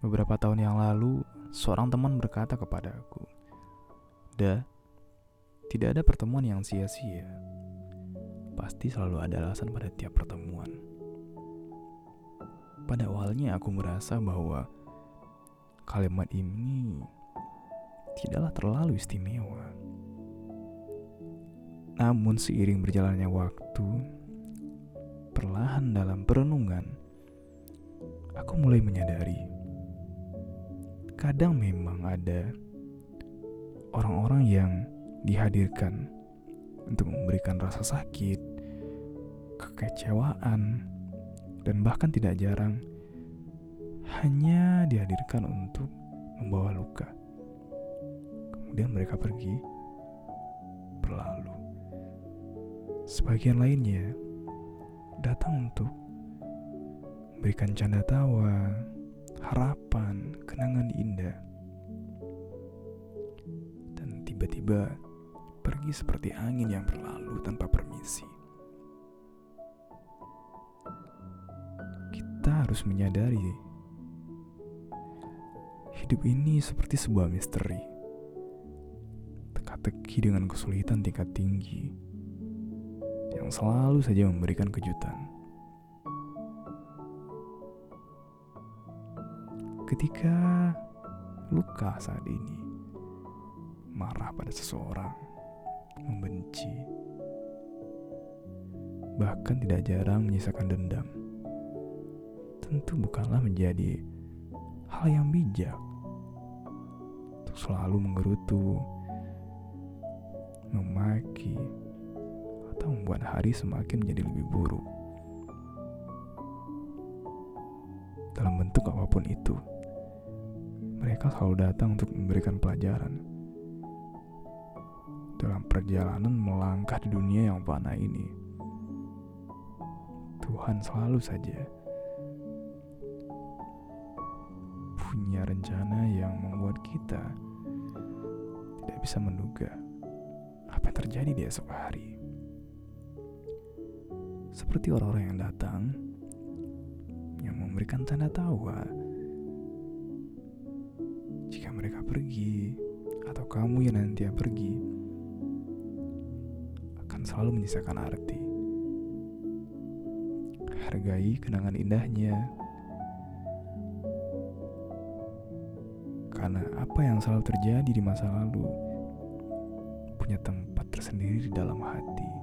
Beberapa tahun yang lalu, seorang teman berkata kepadaku, "Da, tidak ada pertemuan yang sia-sia. Pasti selalu ada alasan pada tiap pertemuan." Pada awalnya aku merasa bahwa kalimat ini tidaklah terlalu istimewa. Namun seiring berjalannya waktu, perlahan dalam perenungan, aku mulai menyadari kadang memang ada orang-orang yang dihadirkan untuk memberikan rasa sakit, kekecewaan, dan bahkan tidak jarang hanya dihadirkan untuk membawa luka. Kemudian mereka pergi, berlalu. Sebagian lainnya datang untuk memberikan canda tawa, harapan, kenangan indah. Dan tiba-tiba pergi seperti angin yang berlalu tanpa permisi. Kita harus menyadari hidup ini seperti sebuah misteri. Teka-teki dengan kesulitan tingkat tinggi yang selalu saja memberikan kejutan. Ketika luka saat ini, marah pada seseorang, membenci, bahkan tidak jarang menyisakan dendam, tentu bukanlah menjadi hal yang bijak untuk selalu menggerutu, memaki, atau membuat hari semakin menjadi lebih buruk. Dalam bentuk apa pun itu mereka selalu datang untuk memberikan pelajaran. Dalam perjalanan melangkah di dunia yang panah ini, Tuhan selalu saja punya rencana yang membuat kita tidak bisa menduga apa yang terjadi di esok hari. Seperti orang-orang yang datang yang memberikan tanda tawa mereka pergi atau kamu yang nanti pergi akan selalu menyisakan arti. Hargai kenangan indahnya. Karena apa yang selalu terjadi di masa lalu punya tempat tersendiri di dalam hati.